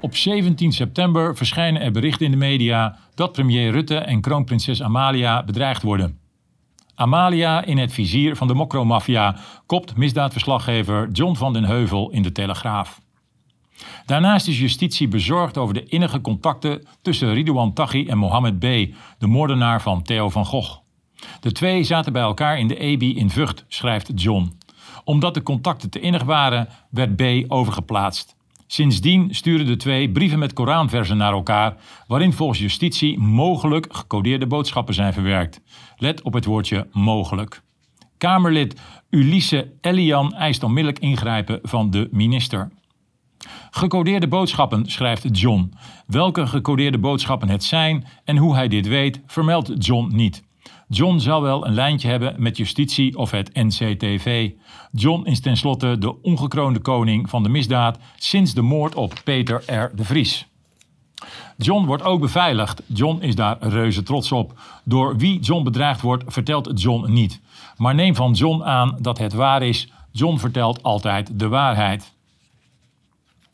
Op 17 september verschijnen er berichten in de media dat premier Rutte en kroonprinses Amalia bedreigd worden. Amalia in het vizier van de mokromafia, kopt misdaadverslaggever John van den Heuvel in de Telegraaf. Daarnaast is justitie bezorgd over de innige contacten tussen Ridouan Taghi en Mohammed B., de moordenaar van Theo van Gogh. De twee zaten bij elkaar in de EBI in Vught, schrijft John. Omdat de contacten te innig waren, werd B. overgeplaatst. Sindsdien sturen de twee brieven met Koranversen naar elkaar, waarin volgens justitie mogelijk gecodeerde boodschappen zijn verwerkt. Let op het woordje mogelijk. Kamerlid Ulisse Elian eist onmiddellijk ingrijpen van de minister. Gecodeerde boodschappen, schrijft John. Welke gecodeerde boodschappen het zijn en hoe hij dit weet, vermeldt John niet. John zou wel een lijntje hebben met justitie of het NCTV. John is tenslotte de ongekroonde koning van de misdaad sinds de moord op Peter R. de Vries. John wordt ook beveiligd. John is daar reuze trots op. Door wie John bedreigd wordt, vertelt John niet. Maar neem van John aan dat het waar is. John vertelt altijd de waarheid.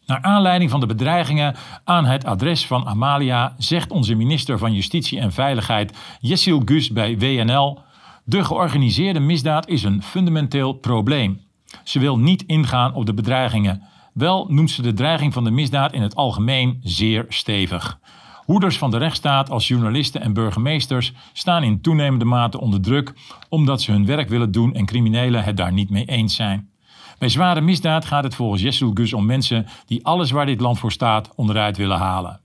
Naar aanleiding van de bedreigingen aan het adres van Amalia zegt onze minister van Justitie en Veiligheid Jessil Gus bij WNL: De georganiseerde misdaad is een fundamenteel probleem. Ze wil niet ingaan op de bedreigingen. Wel noemt ze de dreiging van de misdaad in het algemeen zeer stevig. Hoeders van de rechtsstaat als journalisten en burgemeesters staan in toenemende mate onder druk omdat ze hun werk willen doen en criminelen het daar niet mee eens zijn. Bij zware misdaad gaat het volgens Jessul Gus om mensen die alles waar dit land voor staat onderuit willen halen.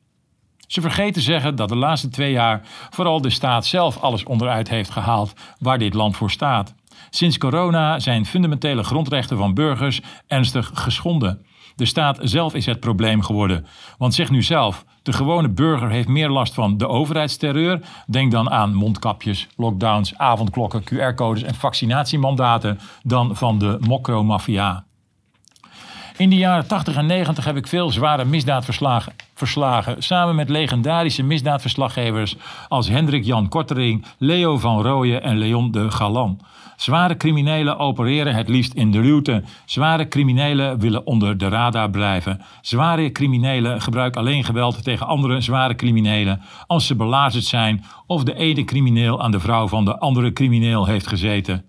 Ze vergeten zeggen dat de laatste twee jaar vooral de staat zelf alles onderuit heeft gehaald waar dit land voor staat. Sinds corona zijn fundamentele grondrechten van burgers ernstig geschonden. De staat zelf is het probleem geworden. Want zeg nu zelf, de gewone burger heeft meer last van de overheidsterreur. Denk dan aan mondkapjes, lockdowns, avondklokken, QR-codes en vaccinatiemandaten dan van de mokromafia. In de jaren 80 en 90 heb ik veel zware misdaadverslagen verslagen, samen met legendarische misdaadverslaggevers als Hendrik Jan Kortering, Leo van Rooyen en Leon de Galan. Zware criminelen opereren het liefst in de luwte. Zware criminelen willen onder de radar blijven. Zware criminelen gebruiken alleen geweld tegen andere zware criminelen als ze belazerd zijn of de ene crimineel aan de vrouw van de andere crimineel heeft gezeten.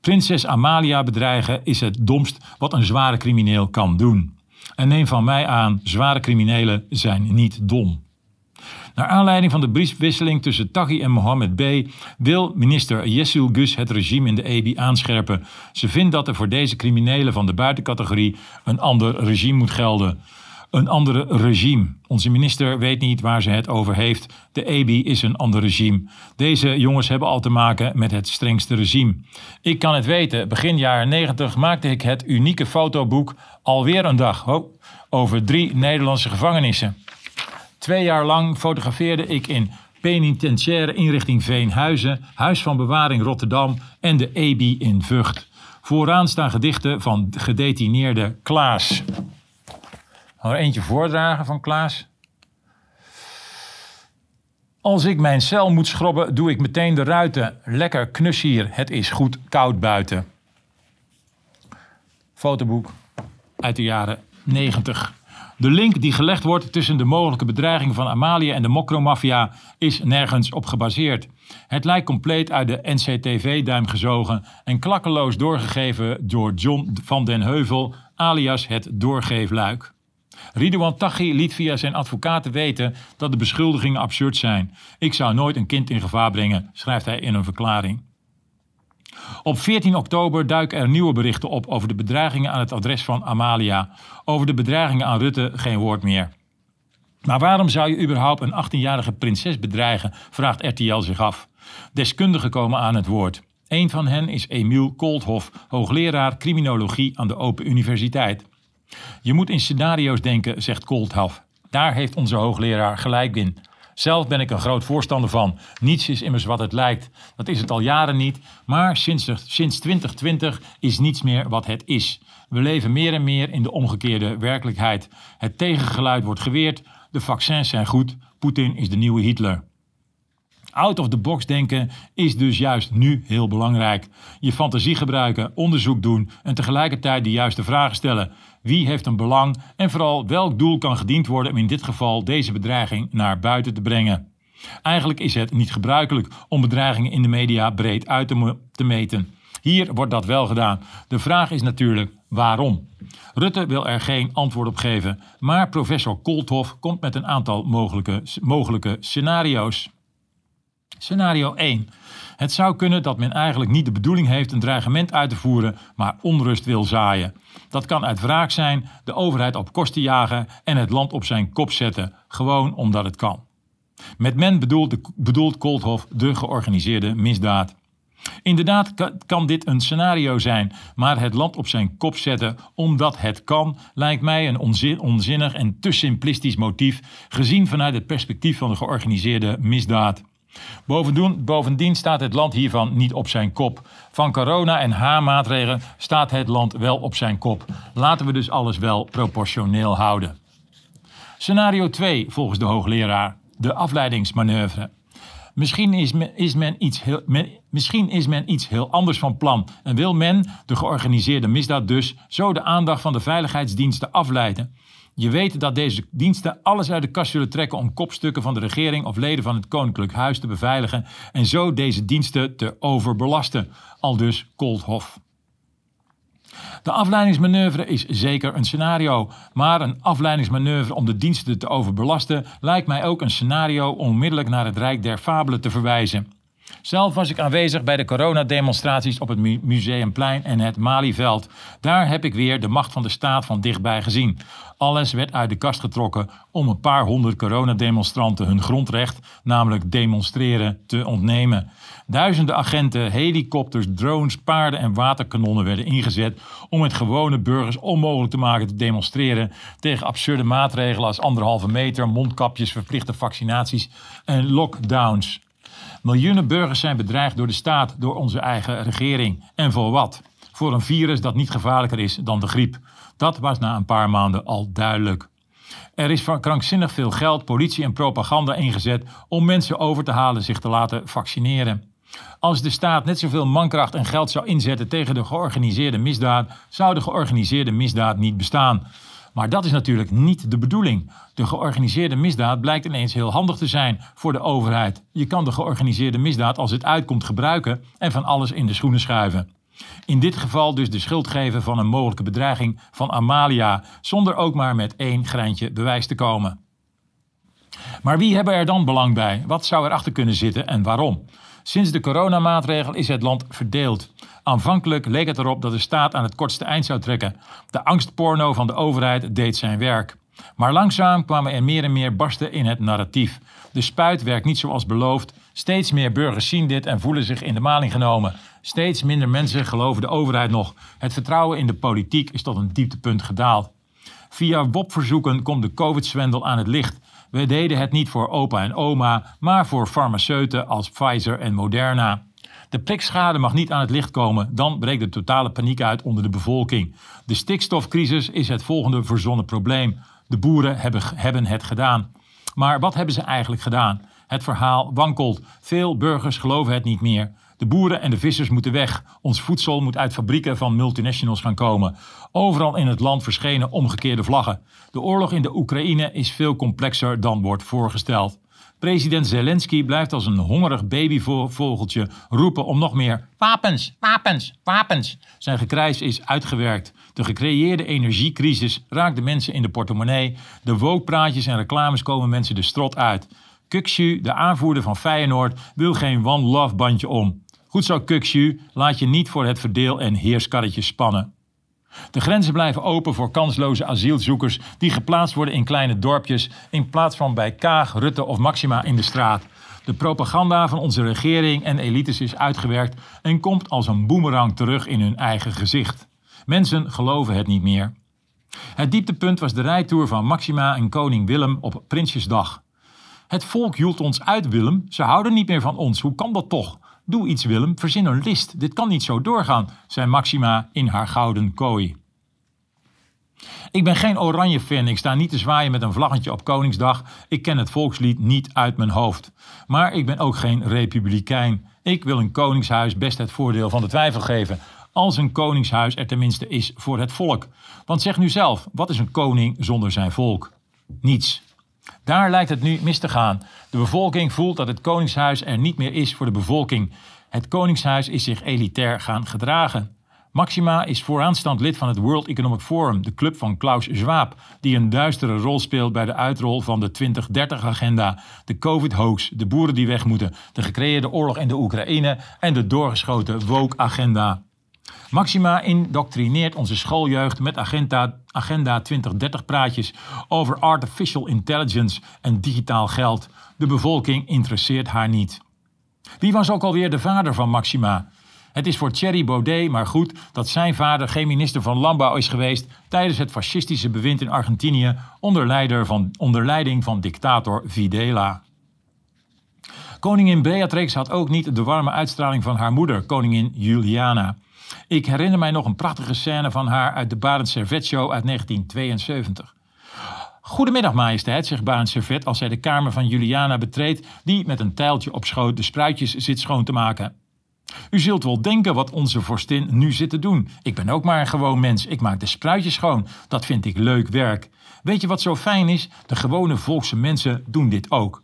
Prinses Amalia bedreigen is het domst wat een zware crimineel kan doen. En neem van mij aan, zware criminelen zijn niet dom. Naar aanleiding van de briefwisseling tussen Taghi en Mohammed B. wil minister Yessul Gus het regime in de EBI aanscherpen. Ze vindt dat er voor deze criminelen van de buitencategorie een ander regime moet gelden. Een andere regime. Onze minister weet niet waar ze het over heeft. De EBI is een ander regime. Deze jongens hebben al te maken met het strengste regime. Ik kan het weten. Begin jaren 90 maakte ik het unieke fotoboek Alweer een dag over drie Nederlandse gevangenissen. Twee jaar lang fotografeerde ik in penitentiaire inrichting Veenhuizen, Huis van Bewaring Rotterdam en de EBI in Vught. Vooraan staan gedichten van gedetineerde Klaas. Nog er eentje voordragen van Klaas. Als ik mijn cel moet schrobben, doe ik meteen de ruiten. Lekker knus hier, het is goed koud buiten. Fotoboek uit de jaren 90. De link die gelegd wordt tussen de mogelijke bedreiging van Amalia en de mokromafia is nergens op gebaseerd. Het lijkt compleet uit de NCTV-duim gezogen en klakkeloos doorgegeven door John van den Heuvel, alias het doorgeefluik. Ridouan Taghi liet via zijn advocaten weten dat de beschuldigingen absurd zijn. Ik zou nooit een kind in gevaar brengen, schrijft hij in een verklaring. Op 14 oktober duiken er nieuwe berichten op over de bedreigingen aan het adres van Amalia. Over de bedreigingen aan Rutte geen woord meer. Maar waarom zou je überhaupt een 18-jarige prinses bedreigen? vraagt RTL zich af. Deskundigen komen aan het woord. Een van hen is Emiel Koolthof, hoogleraar criminologie aan de Open Universiteit. Je moet in scenario's denken, zegt Koolthof. Daar heeft onze hoogleraar gelijk in. Zelf ben ik een groot voorstander van. Niets is immers wat het lijkt. Dat is het al jaren niet. Maar sinds, sinds 2020 is niets meer wat het is. We leven meer en meer in de omgekeerde werkelijkheid. Het tegengeluid wordt geweerd. De vaccins zijn goed. Poetin is de nieuwe Hitler. Out of the box denken is dus juist nu heel belangrijk. Je fantasie gebruiken, onderzoek doen en tegelijkertijd de juiste vragen stellen. Wie heeft een belang en vooral welk doel kan gediend worden om in dit geval deze bedreiging naar buiten te brengen? Eigenlijk is het niet gebruikelijk om bedreigingen in de media breed uit te, te meten. Hier wordt dat wel gedaan. De vraag is natuurlijk waarom. Rutte wil er geen antwoord op geven, maar professor Kolthoff komt met een aantal mogelijke, mogelijke scenario's. Scenario 1. Het zou kunnen dat men eigenlijk niet de bedoeling heeft een dreigement uit te voeren, maar onrust wil zaaien. Dat kan uit wraak zijn, de overheid op kosten jagen en het land op zijn kop zetten, gewoon omdat het kan. Met men bedoelt, bedoelt Kolthoff de georganiseerde misdaad. Inderdaad kan dit een scenario zijn, maar het land op zijn kop zetten omdat het kan, lijkt mij een onzinnig en te simplistisch motief, gezien vanuit het perspectief van de georganiseerde misdaad. Bovendien, bovendien staat het land hiervan niet op zijn kop. Van corona en H-maatregelen staat het land wel op zijn kop. Laten we dus alles wel proportioneel houden. Scenario 2 volgens de hoogleraar, de afleidingsmanoeuvre. Misschien is men, iets heel, misschien is men iets heel anders van plan en wil men, de georganiseerde misdaad dus, zo de aandacht van de veiligheidsdiensten afleiden. Je weet dat deze diensten alles uit de kast zullen trekken om kopstukken van de regering of leden van het Koninklijk Huis te beveiligen en zo deze diensten te overbelasten. Al dus Kolthof. De afleidingsmanoeuvre is zeker een scenario, maar een afleidingsmanoeuvre om de diensten te overbelasten lijkt mij ook een scenario onmiddellijk naar het Rijk der Fabelen te verwijzen. Zelf was ik aanwezig bij de coronademonstraties op het Museumplein en het Malieveld. Daar heb ik weer de macht van de staat van dichtbij gezien. Alles werd uit de kast getrokken om een paar honderd coronademonstranten hun grondrecht, namelijk demonstreren, te ontnemen. Duizenden agenten, helikopters, drones, paarden en waterkanonnen werden ingezet om het gewone burgers onmogelijk te maken te demonstreren tegen absurde maatregelen als anderhalve meter, mondkapjes, verplichte vaccinaties en lockdowns. Miljoenen burgers zijn bedreigd door de staat, door onze eigen regering. En voor wat? Voor een virus dat niet gevaarlijker is dan de griep. Dat was na een paar maanden al duidelijk. Er is krankzinnig veel geld, politie en propaganda ingezet om mensen over te halen zich te laten vaccineren. Als de staat net zoveel mankracht en geld zou inzetten tegen de georganiseerde misdaad, zou de georganiseerde misdaad niet bestaan. Maar dat is natuurlijk niet de bedoeling. De georganiseerde misdaad blijkt ineens heel handig te zijn voor de overheid. Je kan de georganiseerde misdaad als het uitkomt gebruiken en van alles in de schoenen schuiven. In dit geval dus de schuld geven van een mogelijke bedreiging van Amalia, zonder ook maar met één greintje bewijs te komen. Maar wie hebben er dan belang bij? Wat zou erachter kunnen zitten en waarom? Sinds de coronamaatregel is het land verdeeld. Aanvankelijk leek het erop dat de staat aan het kortste eind zou trekken. De angstporno van de overheid deed zijn werk. Maar langzaam kwamen er meer en meer barsten in het narratief. De spuit werkt niet zoals beloofd. Steeds meer burgers zien dit en voelen zich in de maling genomen. Steeds minder mensen geloven de overheid nog. Het vertrouwen in de politiek is tot een dieptepunt gedaald. Via WOP-verzoeken komt de COVID-zwendel aan het licht. We deden het niet voor opa en oma, maar voor farmaceuten als Pfizer en Moderna. De prikschade mag niet aan het licht komen, dan breekt de totale paniek uit onder de bevolking. De stikstofcrisis is het volgende verzonnen probleem. De boeren hebben, hebben het gedaan. Maar wat hebben ze eigenlijk gedaan? Het verhaal wankelt. Veel burgers geloven het niet meer. De boeren en de vissers moeten weg. Ons voedsel moet uit fabrieken van multinationals gaan komen. Overal in het land verschenen omgekeerde vlaggen. De oorlog in de Oekraïne is veel complexer dan wordt voorgesteld. President Zelensky blijft als een hongerig babyvogeltje roepen om nog meer wapens, wapens, wapens. Zijn gekrijs is uitgewerkt. De gecreëerde energiecrisis raakt de mensen in de portemonnee. De wookpraatjes en reclames komen mensen de strot uit. Kukshu, de aanvoerder van Feyenoord, wil geen one love bandje om. Goed zo Kukshu, laat je niet voor het verdeel- en heerskarretje spannen. De grenzen blijven open voor kansloze asielzoekers die geplaatst worden in kleine dorpjes in plaats van bij Kaag, Rutte of Maxima in de straat. De propaganda van onze regering en elites is uitgewerkt en komt als een boemerang terug in hun eigen gezicht. Mensen geloven het niet meer. Het dieptepunt was de rijtour van Maxima en koning Willem op Prinsjesdag. Het volk hield ons uit, Willem. Ze houden niet meer van ons. Hoe kan dat toch? Doe iets, Willem, verzin een list. Dit kan niet zo doorgaan, zei Maxima in haar gouden kooi. Ik ben geen oranje fan. Ik sta niet te zwaaien met een vlaggetje op Koningsdag. Ik ken het volkslied niet uit mijn hoofd. Maar ik ben ook geen republikein. Ik wil een koningshuis best het voordeel van de twijfel geven. als een koningshuis er tenminste is voor het volk. Want zeg nu zelf, wat is een koning zonder zijn volk? Niets. Daar lijkt het nu mis te gaan. De bevolking voelt dat het koningshuis er niet meer is voor de bevolking. Het koningshuis is zich elitair gaan gedragen. Maxima is vooraanstaand lid van het World Economic Forum, de club van Klaus Schwab, die een duistere rol speelt bij de uitrol van de 2030-agenda, de COVID-hoax, de boeren die weg moeten, de gecreëerde oorlog in de Oekraïne en de doorgeschoten woke-agenda. Maxima indoctrineert onze schooljeugd met agenda, agenda 2030-praatjes over artificial intelligence en digitaal geld. De bevolking interesseert haar niet. Wie was ook alweer de vader van Maxima? Het is voor Thierry Baudet maar goed dat zijn vader geen minister van Landbouw is geweest tijdens het fascistische bewind in Argentinië onder, van, onder leiding van dictator Videla. Koningin Beatrix had ook niet de warme uitstraling van haar moeder, koningin Juliana. Ik herinner mij nog een prachtige scène van haar uit de Barend Servet Show uit 1972. Goedemiddag, majesteit, zegt Barend Servet als zij de kamer van Juliana betreedt, die met een tijltje op schoot de spruitjes zit schoon te maken. U zult wel denken wat onze vorstin nu zit te doen. Ik ben ook maar een gewoon mens. Ik maak de spruitjes schoon. Dat vind ik leuk werk. Weet je wat zo fijn is? De gewone volkse mensen doen dit ook.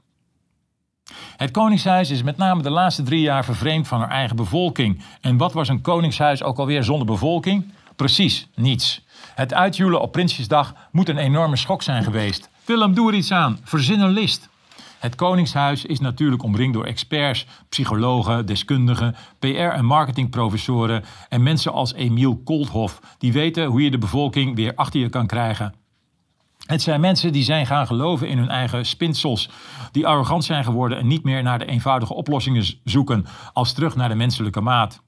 Het Koningshuis is met name de laatste drie jaar vervreemd van haar eigen bevolking. En wat was een Koningshuis ook alweer zonder bevolking? Precies, niets. Het uitjoelen op Prinsjesdag moet een enorme schok zijn geweest. Willem, doe er iets aan. Verzin een list. Het Koningshuis is natuurlijk omringd door experts, psychologen, deskundigen, PR- en marketingprofessoren en mensen als Emiel Kolthoff, die weten hoe je de bevolking weer achter je kan krijgen. Het zijn mensen die zijn gaan geloven in hun eigen spinsels, die arrogant zijn geworden en niet meer naar de eenvoudige oplossingen zoeken als terug naar de menselijke maat.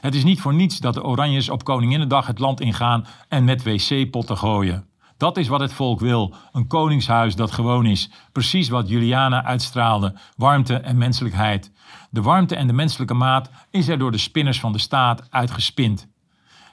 Het is niet voor niets dat de Oranjes op Koninginnedag het land ingaan en met wc-potten gooien. Dat is wat het volk wil. Een koningshuis dat gewoon is. Precies wat Juliana uitstraalde. Warmte en menselijkheid. De warmte en de menselijke maat is er door de spinners van de staat uitgespind.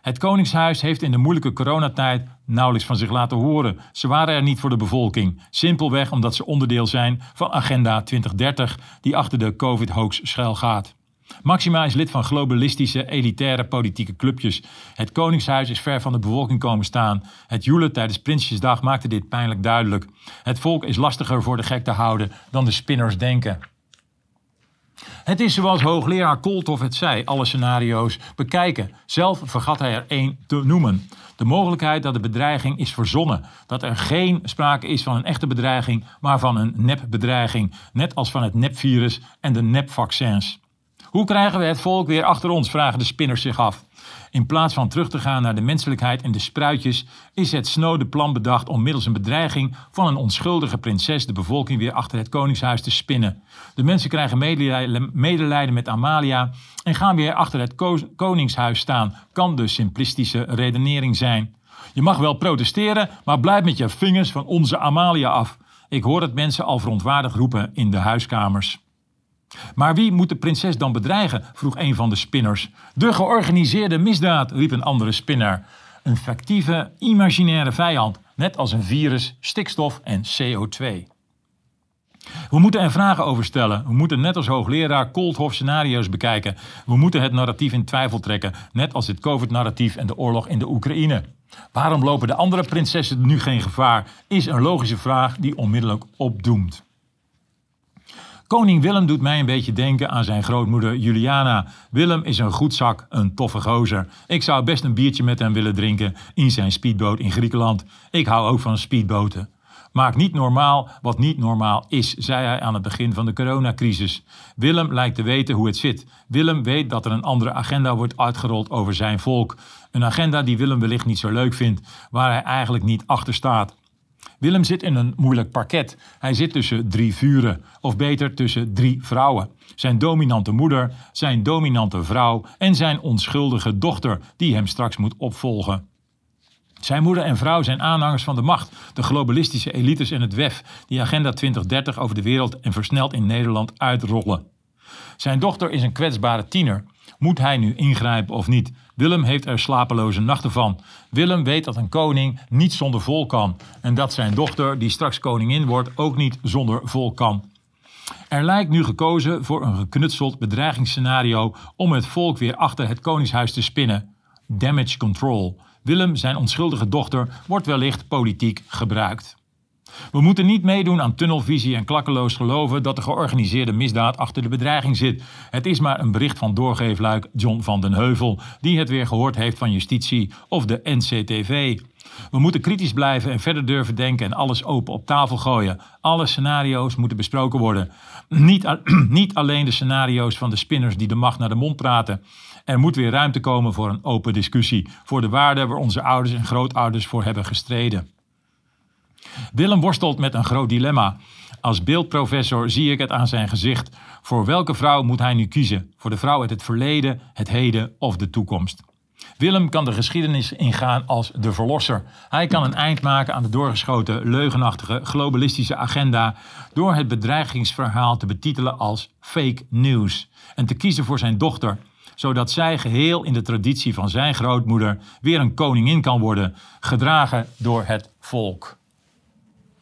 Het Koningshuis heeft in de moeilijke coronatijd nauwelijks van zich laten horen. Ze waren er niet voor de bevolking. Simpelweg omdat ze onderdeel zijn van Agenda 2030, die achter de COVID-hoax schuil gaat. Maxima is lid van globalistische, elitaire politieke clubjes. Het Koningshuis is ver van de bevolking komen staan. Het joelen tijdens Prinsjesdag maakte dit pijnlijk duidelijk. Het volk is lastiger voor de gek te houden dan de spinners denken. Het is zoals hoogleraar Kolthoff het zei, alle scenario's bekijken. Zelf vergat hij er één te noemen. De mogelijkheid dat de bedreiging is verzonnen. Dat er geen sprake is van een echte bedreiging, maar van een nepbedreiging. Net als van het nepvirus en de nepvaccins. Hoe krijgen we het volk weer achter ons, vragen de spinners zich af. In plaats van terug te gaan naar de menselijkheid en de spruitjes, is het snode plan bedacht om middels een bedreiging van een onschuldige prinses de bevolking weer achter het koningshuis te spinnen. De mensen krijgen medelijden met Amalia en gaan weer achter het koningshuis staan, kan de simplistische redenering zijn. Je mag wel protesteren, maar blijf met je vingers van onze Amalia af. Ik hoor het mensen al verontwaardigd roepen in de huiskamers. Maar wie moet de prinses dan bedreigen? vroeg een van de spinners. De georganiseerde misdaad, riep een andere spinner. Een fictieve, imaginaire vijand, net als een virus, stikstof en CO2. We moeten er vragen over stellen. We moeten net als hoogleraar Kolthoff scenario's bekijken. We moeten het narratief in twijfel trekken, net als het COVID-narratief en de oorlog in de Oekraïne. Waarom lopen de andere prinsessen nu geen gevaar? Is een logische vraag die onmiddellijk opdoemt. Koning Willem doet mij een beetje denken aan zijn grootmoeder Juliana. Willem is een goed zak, een toffe gozer. Ik zou best een biertje met hem willen drinken in zijn speedboot in Griekenland. Ik hou ook van speedboten. Maak niet normaal wat niet normaal is, zei hij aan het begin van de coronacrisis. Willem lijkt te weten hoe het zit. Willem weet dat er een andere agenda wordt uitgerold over zijn volk. Een agenda die Willem wellicht niet zo leuk vindt, waar hij eigenlijk niet achter staat. Willem zit in een moeilijk parket. Hij zit tussen drie vuren, of beter tussen drie vrouwen. Zijn dominante moeder, zijn dominante vrouw en zijn onschuldige dochter, die hem straks moet opvolgen. Zijn moeder en vrouw zijn aanhangers van de macht, de globalistische elites en het WEF, die Agenda 2030 over de wereld en versneld in Nederland uitrollen. Zijn dochter is een kwetsbare tiener. Moet hij nu ingrijpen of niet? Willem heeft er slapeloze nachten van. Willem weet dat een koning niet zonder volk kan. En dat zijn dochter, die straks koningin wordt, ook niet zonder volk kan. Er lijkt nu gekozen voor een geknutseld bedreigingsscenario om het volk weer achter het koningshuis te spinnen. damage control. Willem, zijn onschuldige dochter, wordt wellicht politiek gebruikt. We moeten niet meedoen aan tunnelvisie en klakkeloos geloven dat de georganiseerde misdaad achter de bedreiging zit. Het is maar een bericht van doorgeefluik John van den Heuvel, die het weer gehoord heeft van justitie of de NCTV. We moeten kritisch blijven en verder durven denken en alles open op tafel gooien. Alle scenario's moeten besproken worden. Niet, niet alleen de scenario's van de spinners die de macht naar de mond praten. Er moet weer ruimte komen voor een open discussie, voor de waarden waar onze ouders en grootouders voor hebben gestreden. Willem worstelt met een groot dilemma. Als beeldprofessor zie ik het aan zijn gezicht. Voor welke vrouw moet hij nu kiezen? Voor de vrouw uit het verleden, het heden of de toekomst? Willem kan de geschiedenis ingaan als de verlosser. Hij kan een eind maken aan de doorgeschoten, leugenachtige, globalistische agenda door het bedreigingsverhaal te betitelen als fake news en te kiezen voor zijn dochter, zodat zij geheel in de traditie van zijn grootmoeder weer een koningin kan worden, gedragen door het volk.